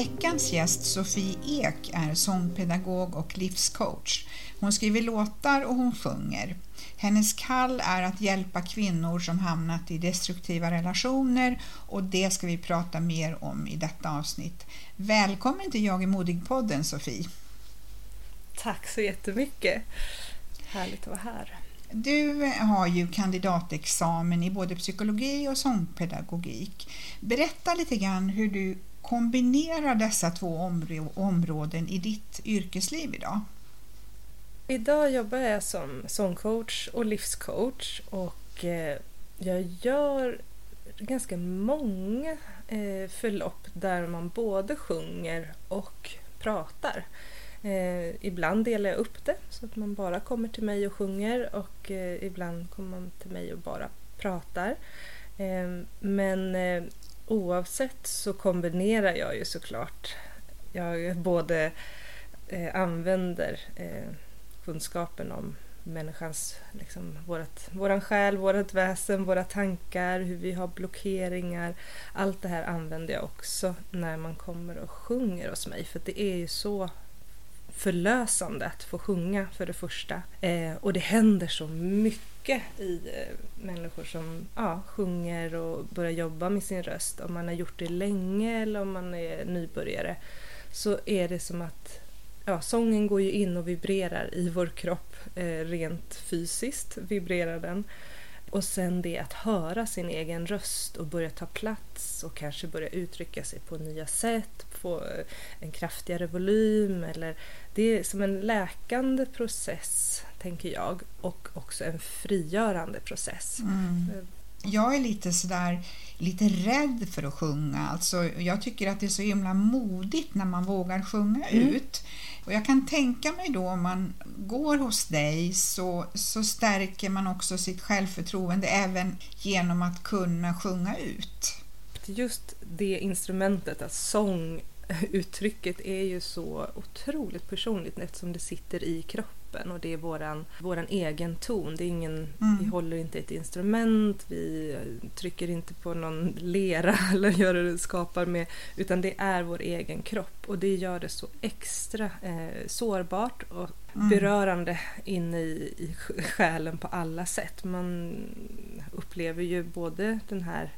Veckans gäst Sofie Ek är sångpedagog och livscoach. Hon skriver låtar och hon sjunger. Hennes kall är att hjälpa kvinnor som hamnat i destruktiva relationer och det ska vi prata mer om i detta avsnitt. Välkommen till Jag är modig-podden Sofie. Tack så jättemycket. Härligt att vara här. Du har ju kandidatexamen i både psykologi och sångpedagogik. Berätta lite grann hur du kombinerar dessa två områden i ditt yrkesliv idag? Idag jobbar jag som sångcoach och livscoach och eh, jag gör ganska många eh, förlopp där man både sjunger och pratar. Eh, ibland delar jag upp det så att man bara kommer till mig och sjunger och eh, ibland kommer man till mig och bara pratar. men oavsett så kombinerar jag ju såklart. Jag både eh, använder eh, kunskapen om människans, liksom, vårat, våran själ, vårat väsen, våra tankar, hur vi har blockeringar. Allt det här använder jag också när man kommer och sjunger hos mig för det är ju så förlösande att få sjunga för det första. Eh, och det händer så mycket i eh, människor som ja, sjunger och börjar jobba med sin röst. Om man har gjort det länge eller om man är nybörjare så är det som att ja, sången går ju in och vibrerar i vår kropp eh, rent fysiskt vibrerar den. Och sen det att höra sin egen röst och börja ta plats och kanske börja uttrycka sig på nya sätt, få eh, en kraftigare volym eller det är som en läkande process, tänker jag, och också en frigörande process. Mm. Jag är lite sådär lite rädd för att sjunga. Alltså, jag tycker att det är så himla modigt när man vågar sjunga mm. ut. Och jag kan tänka mig då om man går hos dig så, så stärker man också sitt självförtroende även genom att kunna sjunga ut. Just det instrumentet, att sånguttrycket är ju så otroligt personligt eftersom det sitter i kroppen och det är våran, våran egen ton. Det är ingen, mm. Vi håller inte ett instrument, vi trycker inte på någon lera eller gör skapar med, utan det är vår egen kropp och det gör det så extra eh, sårbart och mm. berörande inne i, i själen på alla sätt. Man upplever ju både den här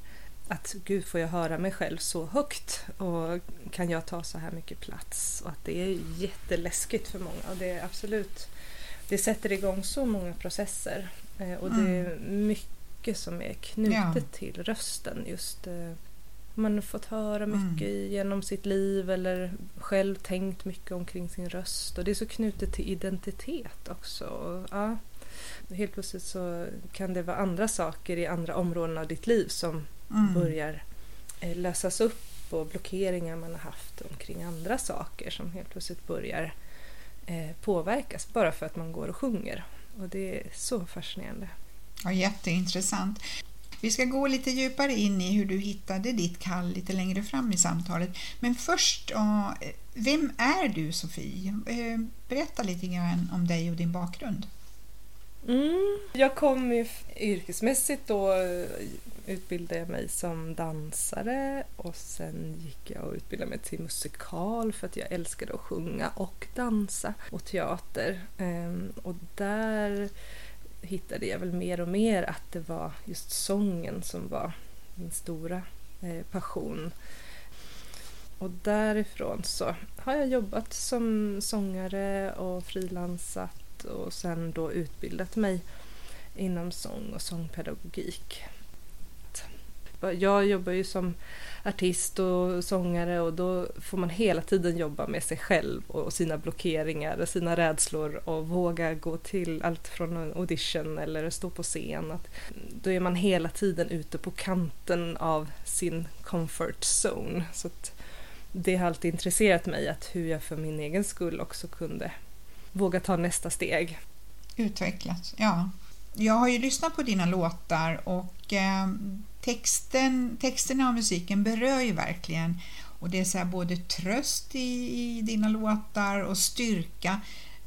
att gud får jag höra mig själv så högt och kan jag ta så här mycket plats och att det är jätteläskigt för många och det är absolut det sätter igång så många processer eh, och det är mm. mycket som är knutet ja. till rösten just eh, man har fått höra mycket mm. genom sitt liv eller själv tänkt mycket omkring sin röst och det är så knutet till identitet också. Och, ja, helt plötsligt så kan det vara andra saker i andra områden av ditt liv som mm. börjar eh, lösas upp och blockeringar man har haft omkring andra saker som helt plötsligt börjar påverkas bara för att man går och sjunger. Och det är så fascinerande. Ja, jätteintressant. Vi ska gå lite djupare in i hur du hittade ditt kall lite längre fram i samtalet. Men först, vem är du Sofie? Eh, berätta lite grann om dig och din bakgrund. Mm. Jag kom yrkesmässigt då utbildade jag mig som dansare och sen gick jag och utbildade mig till musikal för att jag älskade att sjunga och dansa och teater. Ehm, och där hittade jag väl mer och mer att det var just sången som var min stora eh, passion. Och därifrån så har jag jobbat som sångare och frilansat och sen då utbildat mig inom sång och sångpedagogik. Jag jobbar ju som artist och sångare och då får man hela tiden jobba med sig själv och sina blockeringar och sina rädslor och våga gå till allt från en audition eller stå på scen. Att då är man hela tiden ute på kanten av sin comfort zone. Så det har alltid intresserat mig att hur jag för min egen skull också kunde våga ta nästa steg. Utvecklas, ja. Jag har ju lyssnat på dina låtar och eh, texten, texterna och musiken berör ju verkligen och det är så både tröst i, i dina låtar och styrka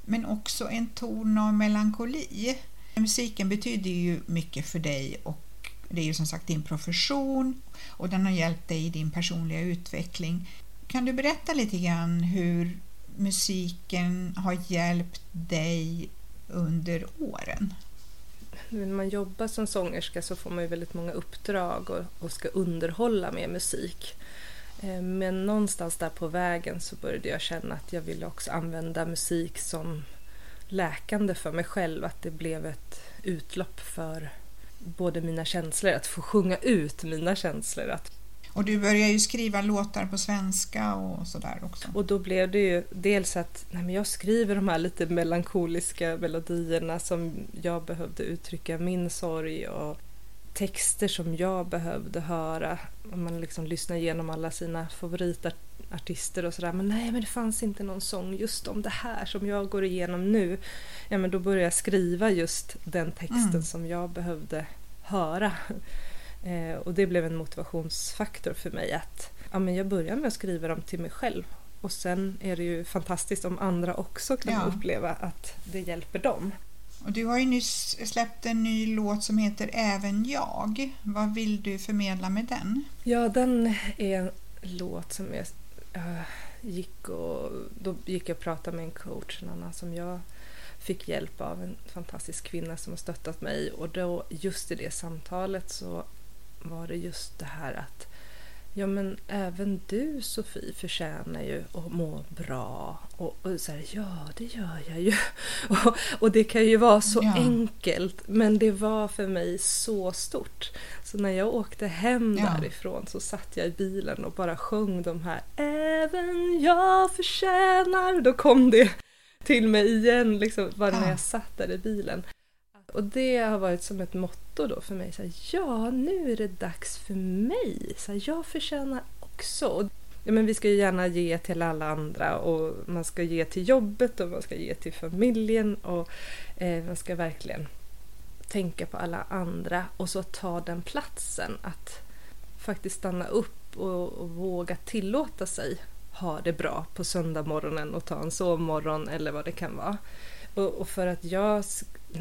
men också en ton av melankoli. Musiken betyder ju mycket för dig och det är ju som sagt din profession och den har hjälpt dig i din personliga utveckling. Kan du berätta lite grann hur musiken har hjälpt dig under åren? När man jobbar som sångerska så får man ju väldigt många uppdrag och, och ska underhålla med musik. Eh, men någonstans där på vägen så började jag känna att jag ville också använda musik som läkande för mig själv. Att det blev ett utlopp för både mina känslor, att få sjunga ut mina känslor. Att och du började ju skriva låtar på svenska och sådär också. Och då blev det ju dels att nej men jag skriver de här lite melankoliska melodierna som jag behövde uttrycka min sorg och texter som jag behövde höra. Om man liksom lyssnar igenom alla sina favoritartister och sådär. Men nej, men det fanns inte någon sång just om det här som jag går igenom nu. Ja, men då började jag skriva just den texten mm. som jag behövde höra. Eh, och det blev en motivationsfaktor för mig att ja, men jag börjar med att skriva dem till mig själv och sen är det ju fantastiskt om andra också kan ja. uppleva att det hjälper dem. Och du har ju nyss släppt en ny låt som heter Även jag. Vad vill du förmedla med den? Ja, den är en låt som jag äh, gick och då gick jag och pratade med en coach, en annan som jag fick hjälp av en fantastisk kvinna som har stöttat mig och då just i det samtalet så var det just det här att Ja men även du Sofie förtjänar ju att må bra. Och, och så här, ja det gör jag ju. Och, och det kan ju vara så ja. enkelt men det var för mig så stort. Så när jag åkte hem ja. därifrån så satt jag i bilen och bara sjöng de här Även jag förtjänar. Då kom det till mig igen liksom bara ja. när jag satt där i bilen. Och det har varit som ett motto då för mig. Så här, ja, nu är det dags för mig. Så här, jag förtjänar också. Ja, men vi ska ju gärna ge till alla andra och man ska ge till jobbet och man ska ge till familjen och eh, man ska verkligen tänka på alla andra och så ta den platsen att faktiskt stanna upp och, och våga tillåta sig ha det bra på söndag morgonen och ta en sovmorgon eller vad det kan vara. Och, och för att jag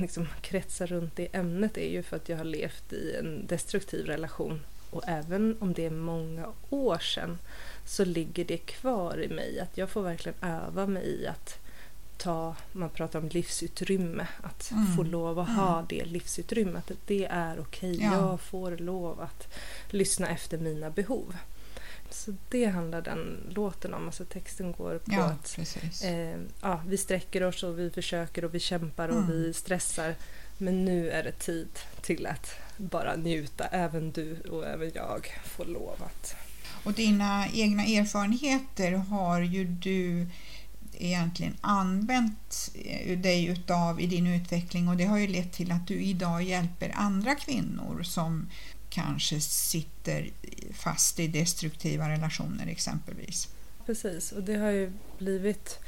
liksom kretsar runt det ämnet är ju för att jag har levt i en destruktiv relation och även om det är många år sedan så ligger det kvar i mig att jag får verkligen öva mig i att ta, man pratar om livsutrymme, att mm. få lov att mm. ha det livsutrymmet. Att det är okej, okay. ja. jag får lov att lyssna efter mina behov. Så det handlar den låten om. Alltså texten går på ja, att eh, ja, vi sträcker oss och vi försöker och vi kämpar och mm. vi stressar. Men nu är det tid till att bara njuta. Även du och även jag får lov att. Och dina egna erfarenheter har ju du egentligen använt eh, dig utav i din utveckling och det har ju lett till att du idag hjälper andra kvinnor som kanske sitter fast i destruktiva relationer exempelvis. Precis, och det har ju blivit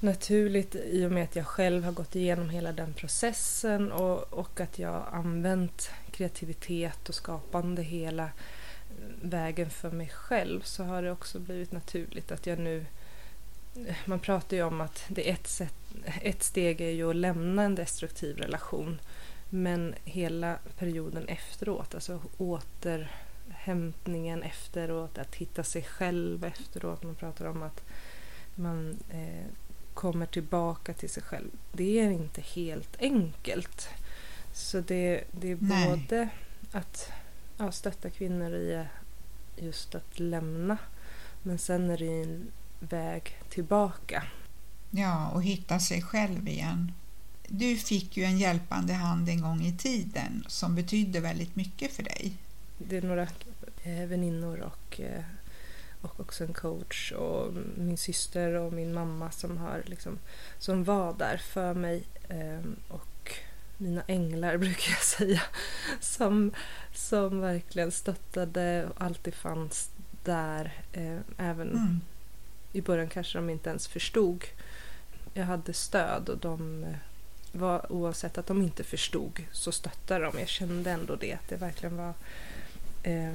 naturligt i och med att jag själv har gått igenom hela den processen och, och att jag använt kreativitet och skapande hela eh, vägen för mig själv så har det också blivit naturligt att jag nu man pratar ju om att det ett, sätt, ett steg är ju att lämna en destruktiv relation men hela perioden efteråt, alltså återhämtningen efteråt, att hitta sig själv efteråt. Man pratar om att man eh, kommer tillbaka till sig själv. Det är inte helt enkelt. Så det, det är Nej. både att ja, stötta kvinnor i just att lämna men sen är det en väg tillbaka. Ja, och hitta sig själv igen. Du fick ju en hjälpande hand en gång i tiden som betydde väldigt mycket för dig. Det är några eh, väninnor och, eh, och också en coach och min syster och min mamma som, har liksom, som var där för mig. Ehm, och mina änglar brukar jag säga. Som, som verkligen stöttade och alltid fanns där. Eh, även mm. i början kanske de inte ens förstod. Jag hade stöd och de var, oavsett att de inte förstod så stöttade de. Jag kände ändå det, att det verkligen var eh,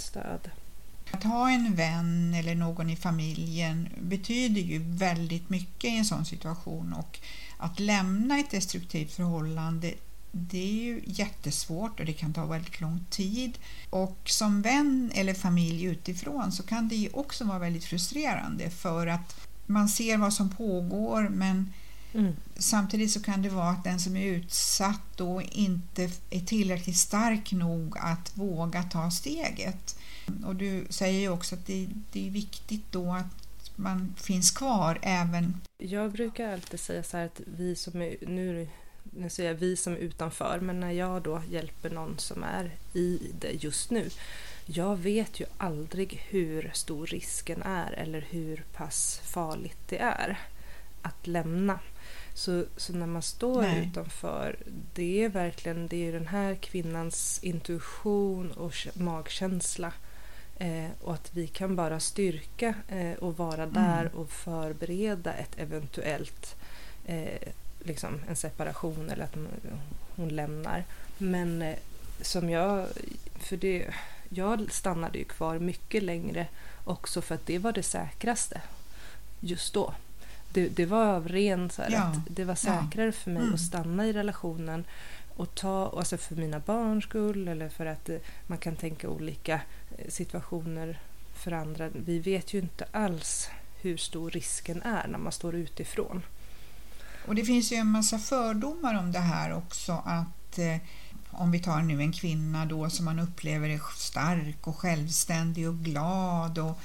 Stöd. Att ha en vän eller någon i familjen betyder ju väldigt mycket i en sån situation och att lämna ett destruktivt förhållande det är ju jättesvårt och det kan ta väldigt lång tid. Och som vän eller familj utifrån så kan det ju också vara väldigt frustrerande för att man ser vad som pågår men Mm. Samtidigt så kan det vara att den som är utsatt då inte är tillräckligt stark nog att våga ta steget. Och du säger ju också att det, det är viktigt då att man finns kvar även... Jag brukar alltid säga så här att vi som är, nu, nu säger jag vi som är utanför, men när jag då hjälper någon som är i det just nu, jag vet ju aldrig hur stor risken är eller hur pass farligt det är att lämna. Så, så när man står Nej. utanför, det är verkligen det är den här kvinnans intuition och magkänsla. Eh, och att vi kan bara styrka eh, och vara mm. där och förbereda ett eventuellt eh, liksom en separation eller att hon lämnar. Men eh, som jag, för det, jag stannade ju kvar mycket längre också för att det var det säkraste just då det, det var av ren så här, ja. att det var säkrare ja. för mig mm. att stanna i relationen och ta, alltså för mina barns skull eller för att eh, man kan tänka olika eh, situationer för andra. Vi vet ju inte alls hur stor risken är när man står utifrån. Och det finns ju en massa fördomar om det här också att eh, om vi tar nu en kvinna då som man upplever är stark och självständig och glad och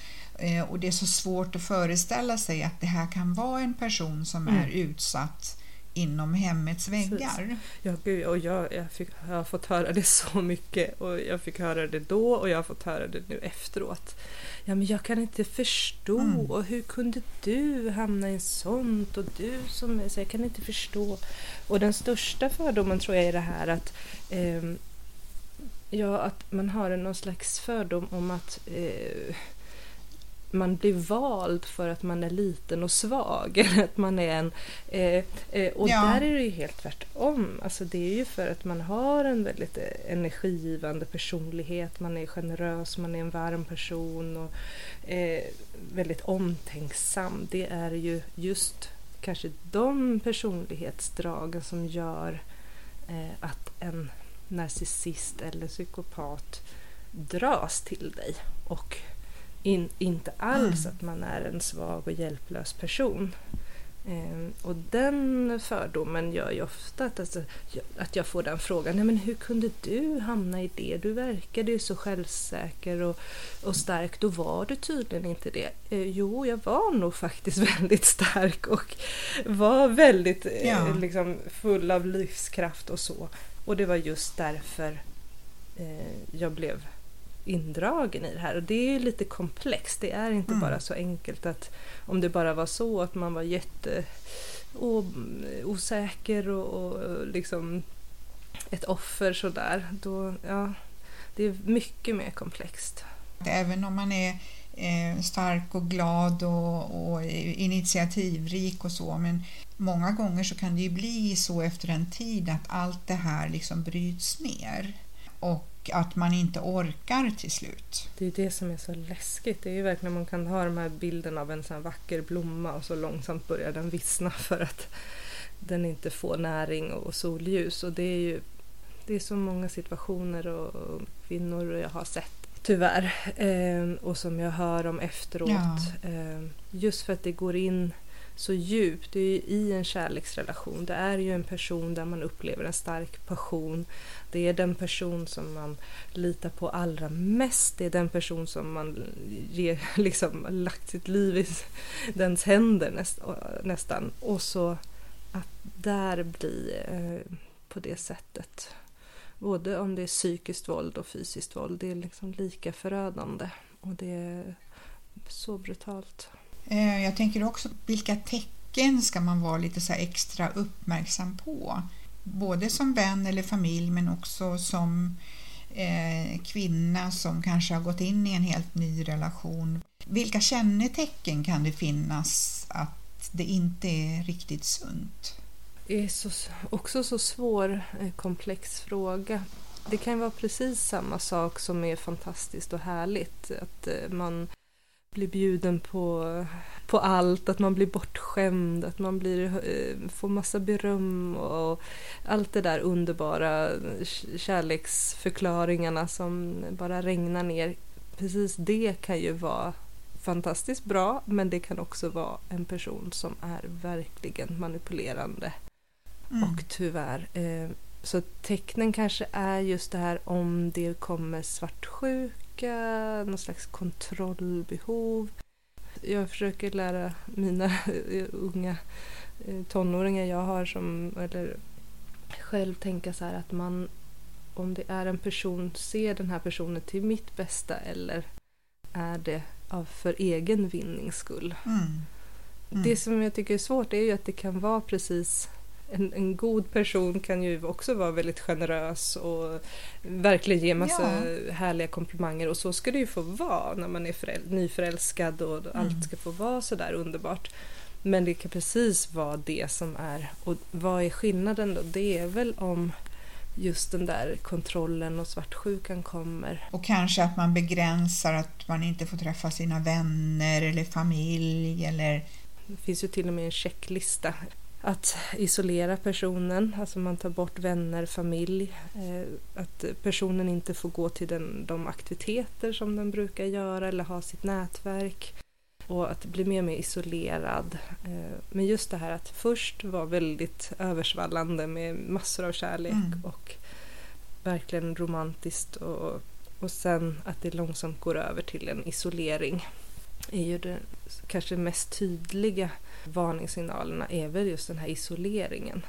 och det är så svårt att föreställa sig att det här kan vara en person som mm. är utsatt inom hemmets väggar. Ja, gud, och jag, jag, fick, jag har fått höra det så mycket och jag fick höra det då och jag har fått höra det nu efteråt. Ja, men jag kan inte förstå mm. och hur kunde du hamna i sånt och du som så jag kan inte förstå. Och den största fördomen tror jag är det här att eh, ja, att man har någon slags fördom om att eh, man blir vald för att man är liten och svag. Eller att man är en, eh, eh, och Ja. där är det ju helt tvärtom. Alltså det är ju för att man har en väldigt eh, energigivande personlighet. Man är generös, man är en varm person och eh, väldigt omtänksam. Det är ju just kanske de personlighetsdragen som gör eh, att en narcissist eller psykopat dras till dig och in, inte alls att man är en svag och hjälplös person. Eh, och den fördomen gör ju ofta att, alltså, att jag får den frågan, Nej, men hur kunde du hamna i det? Du verkade ju så självsäker och, och stark, då var du tydligen inte det. Eh, jo, jag var nog faktiskt väldigt stark och var väldigt eh, Ja. liksom, full av livskraft och så. Och det var just därför eh, jag blev indragen i det här. Och det är ju lite komplext. Det är inte Mm. bara så enkelt att om det bara var så att man var jätte osäker och, och liksom ett offer sådär. Då, ja, det är mycket mer komplext. Även om man är eh, stark och glad och, och initiativrik och så, men många gånger så kan det ju bli så efter en tid att allt det här liksom bryts ner och att man inte orkar till slut. Det är det som är så läskigt. Det är ju verkligen man kan ha de här bilden av en sån vacker blomma och så långsamt börjar den vissna för att den inte får näring och solljus. Och det är ju det är så många situationer och, och kvinnor jag har sett tyvärr eh, och som jag hör om efteråt. Ja. Eh, just för att det går in så djupt. Det är ju i en kärleksrelation. Det är ju en person där man upplever en stark passion. Det är den person som man litar på allra mest. Det är den person som man ger, liksom, lagt sitt liv i dens händer näst, nästan. Och så att där bli eh, på det sättet. Både om det är psykiskt våld och fysiskt våld. Det är liksom lika förödande. Och det är så brutalt. Eh, jag tänker också vilka tecken ska man vara lite så här extra uppmärksam på? Både som vän eller familj men också som eh, kvinna som kanske har gått in i en helt ny relation. Vilka kännetecken kan det finnas att det inte är riktigt sunt? Det är så, också så svår, eh, komplex fråga. Det kan vara precis samma sak som är fantastiskt och härligt. Att eh, man blir bjuden på, på allt, att man blir bortskämd, att man blir, eh, får massa beröm och allt det där underbara kärleksförklaringarna som bara regnar ner. Precis det kan ju vara fantastiskt bra men det kan också vara en person som är verkligen manipulerande Mm. och tyvärr. Eh, så tecknen kanske är just det här om det kommer svartsjuka, någon slags kontrollbehov. Jag försöker lära mina unga eh, tonåringar jag har som, eller själv tänka så här att man om det är en person, ser den här personen till mitt bästa eller är det av för egen vinnings skull? Mm. Mm. Det som jag tycker är svårt är ju att det kan vara precis en, en god person kan ju också vara väldigt generös och verkligen ge massa härliga komplimanger och så ska det ju få vara när man är föräl- nyförälskad och allt ska få vara sådär underbart. Men det kan precis vara det som är, och vad är skillnaden då? Det är väl om just den där kontrollen och svartsjukan kommer. Och kanske att man begränsar att man inte får träffa sina vänner eller familj eller Det finns ju till och med en checklista. Att isolera personen, alltså man tar bort vänner, familj. Eh, att personen inte får gå till den, de aktiviteter som den brukar göra eller ha sitt nätverk. Och att bli mer och mer isolerad. Eh, men just det här att först vara väldigt översvallande med massor av kärlek Mm. och verkligen romantiskt och, och sen att det långsamt går över till en isolering är ju det kanske mest tydliga varningssignalerna är väl just den här isoleringen.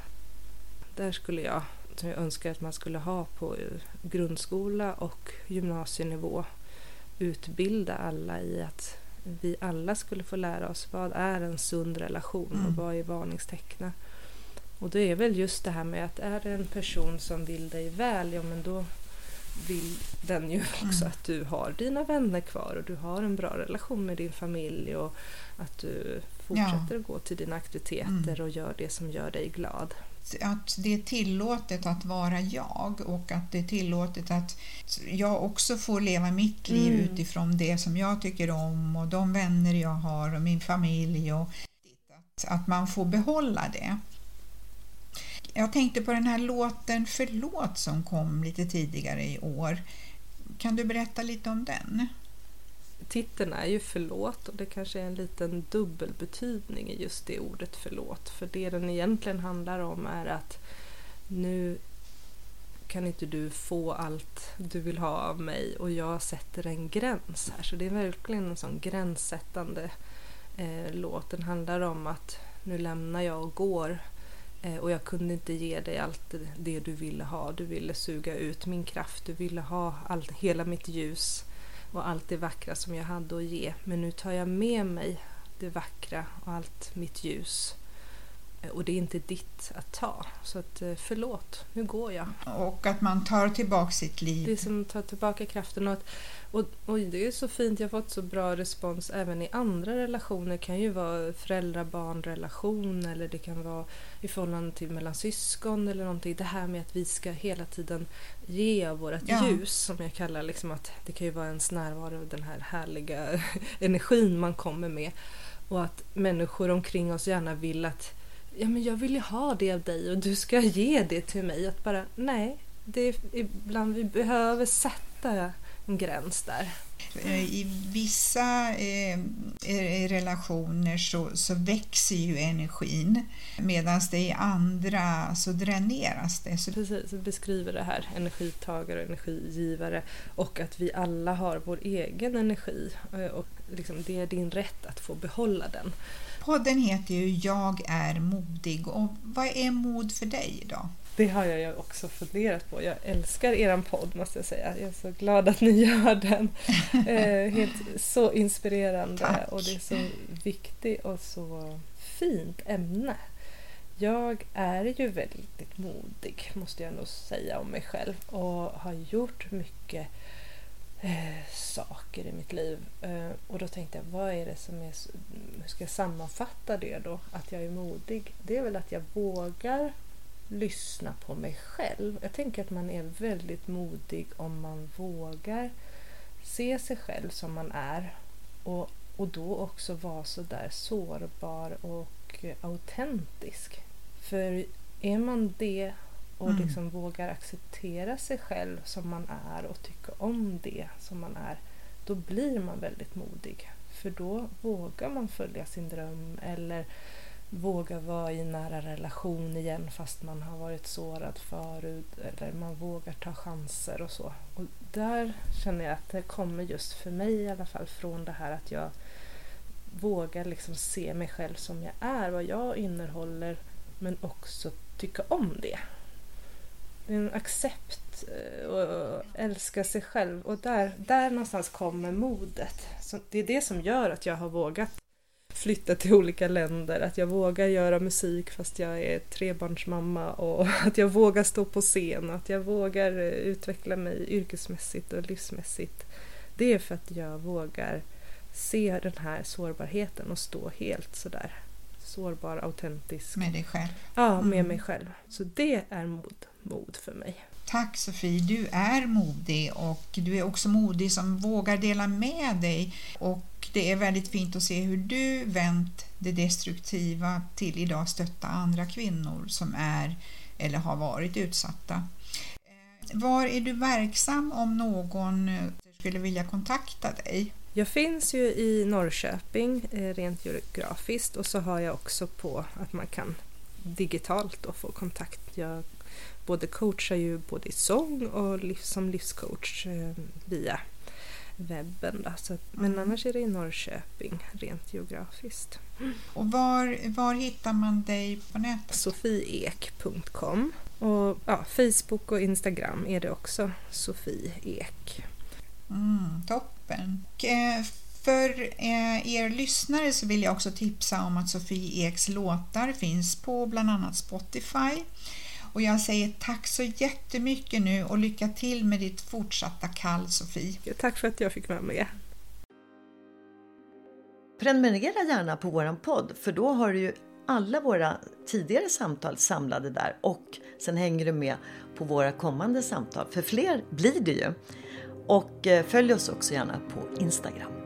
Där skulle jag, som jag önskar att man skulle ha på grundskola och gymnasienivå, utbilda alla i att vi alla skulle få lära oss vad är en sund relation och Mm. vad är varningstecknen. Och det är väl just det här med att är det en person som vill dig väl, ja men då, vill den ju också Mm. att du har dina vänner kvar och du har en bra relation med din familj och att du fortsätter att gå till dina aktiviteter Mm. och gör det som gör dig glad. att det är tillåtet att vara jag och att det är tillåtet att jag också får leva mitt liv Mm. utifrån det som jag tycker om och de vänner jag har och min familj och att man får behålla det. Jag tänkte på den här låten Förlåt som kom lite tidigare i år. Kan du berätta lite om den? Titeln är ju förlåt och det kanske är en liten dubbelbetydning i just det ordet förlåt. För det den egentligen handlar om är att nu kan inte du få allt du vill ha av mig och jag sätter en gräns här. Så det är verkligen en sån gränssättande eh, låt. Den handlar om att nu lämnar jag och går Eh, och jag kunde inte ge dig allt det- du ville ha. Du ville suga ut min kraft, du ville ha allt, hela mitt ljus och allt det vackra som jag hade att ge. Men nu tar jag med mig det vackra och allt mitt ljus. Och det är inte ditt att ta. Så att eh, förlåt, nu går jag. Och att man tar tillbaka sitt Det är liv. som att ta tillbaka kraften. Och, att, och, och det är så fint, jag har fått så bra respons även i andra relationer. Det kan ju vara föräldrar-barn-relation eller det kan vara i förhållande till mellan syskon eller någonting. Det här med att vi ska hela tiden ge av vårt Ja. ljus som jag kallar liksom att det kan ju vara ens närvaro, den här härliga energin man kommer med. Och att människor omkring oss gärna vill att ja men jag vill ju ha det av dig och du ska ge det till mig. Att bara nej, det är ibland vi behöver sätta en gräns där. Eh, I vissa eh, eh, relationer så, så växer ju energin medan det i andra så dräneras det. Så, Precis, beskriver det här energitagare och energigivare och att vi alla har vår egen energi eh, och liksom, det är din rätt att få behålla den. Podden heter ju Jag är modig och vad är mod för dig idag? Det har jag också funderat på. Jag älskar eran podd måste jag säga. Jag är så glad att ni gör den. Eh, helt så inspirerande Tack. och det är så viktigt och så fint ämne. Jag är ju väldigt modig måste jag nog säga om mig själv och har gjort mycket eh, saker i mitt liv. Eh, och då tänkte jag, vad är det som är... Hur ska jag sammanfatta det då? Att jag är modig? Det är väl att jag vågar lyssna på mig själv. Jag tänker att man är väldigt modig om man vågar se sig själv som man är och, och då också vara så där sårbar och eh, autentisk. För är man det och Mm. liksom vågar acceptera sig själv som man är och tycka om det som man är, då blir man väldigt modig. För då vågar man följa sin dröm eller våga vara i nära relation igen fast man har varit sårad förut eller man vågar ta chanser och så. Och där känner jag att det kommer just för mig i alla fall från det här att jag vågar liksom se mig själv som jag är, vad jag innehåller men också tycka om det. Det är en accept eh, och älska sig själv och där, där någonstans kommer modet. Så det är det som gör att jag har vågat flytta till olika länder, att jag vågar göra musik fast jag är trebarnsmamma och att jag vågar stå på scen, att jag vågar eh, utveckla mig yrkesmässigt och livsmässigt. Det är för att jag vågar se den här sårbarheten och stå helt sådär sårbar, autentisk. Med dig själv. Ja, med Mm. mig själv. Så det är mod, mod för mig. Tack Sofie, du är modig och du är också modig som vågar dela med dig och det är väldigt fint att se hur du vänt det destruktiva till idag stötta andra kvinnor som är eller har varit utsatta. Eh, Var är du verksam om någon eh, skulle vilja kontakta dig? Jag finns ju i Norrköping eh, rent geografiskt och så har jag också på att man kan digitalt då få kontakt. Jag både coachar ju både i sång och liv, som livscoach eh, via webben. Då. Så, men Mm. annars är det i Norrköping rent geografiskt. Och var, var hittar man dig på nätet? sofieek.com och ja, Facebook och Instagram är det också Sofie Ek. Mm, toppen. Och, eh, för eh, er lyssnare så vill jag också tipsa om att Sofie Eks låtar finns på bland annat Spotify Och jag säger tack så jättemycket nu och lycka till med ditt fortsatta kall Sofie. Tack för att jag fick vara med. Prenumerera gärna på våran podd för då har du ju alla våra tidigare samtal samlade där och sen hänger du med på våra kommande samtal, för fler blir det ju. Och eh, följ oss också gärna på Instagram.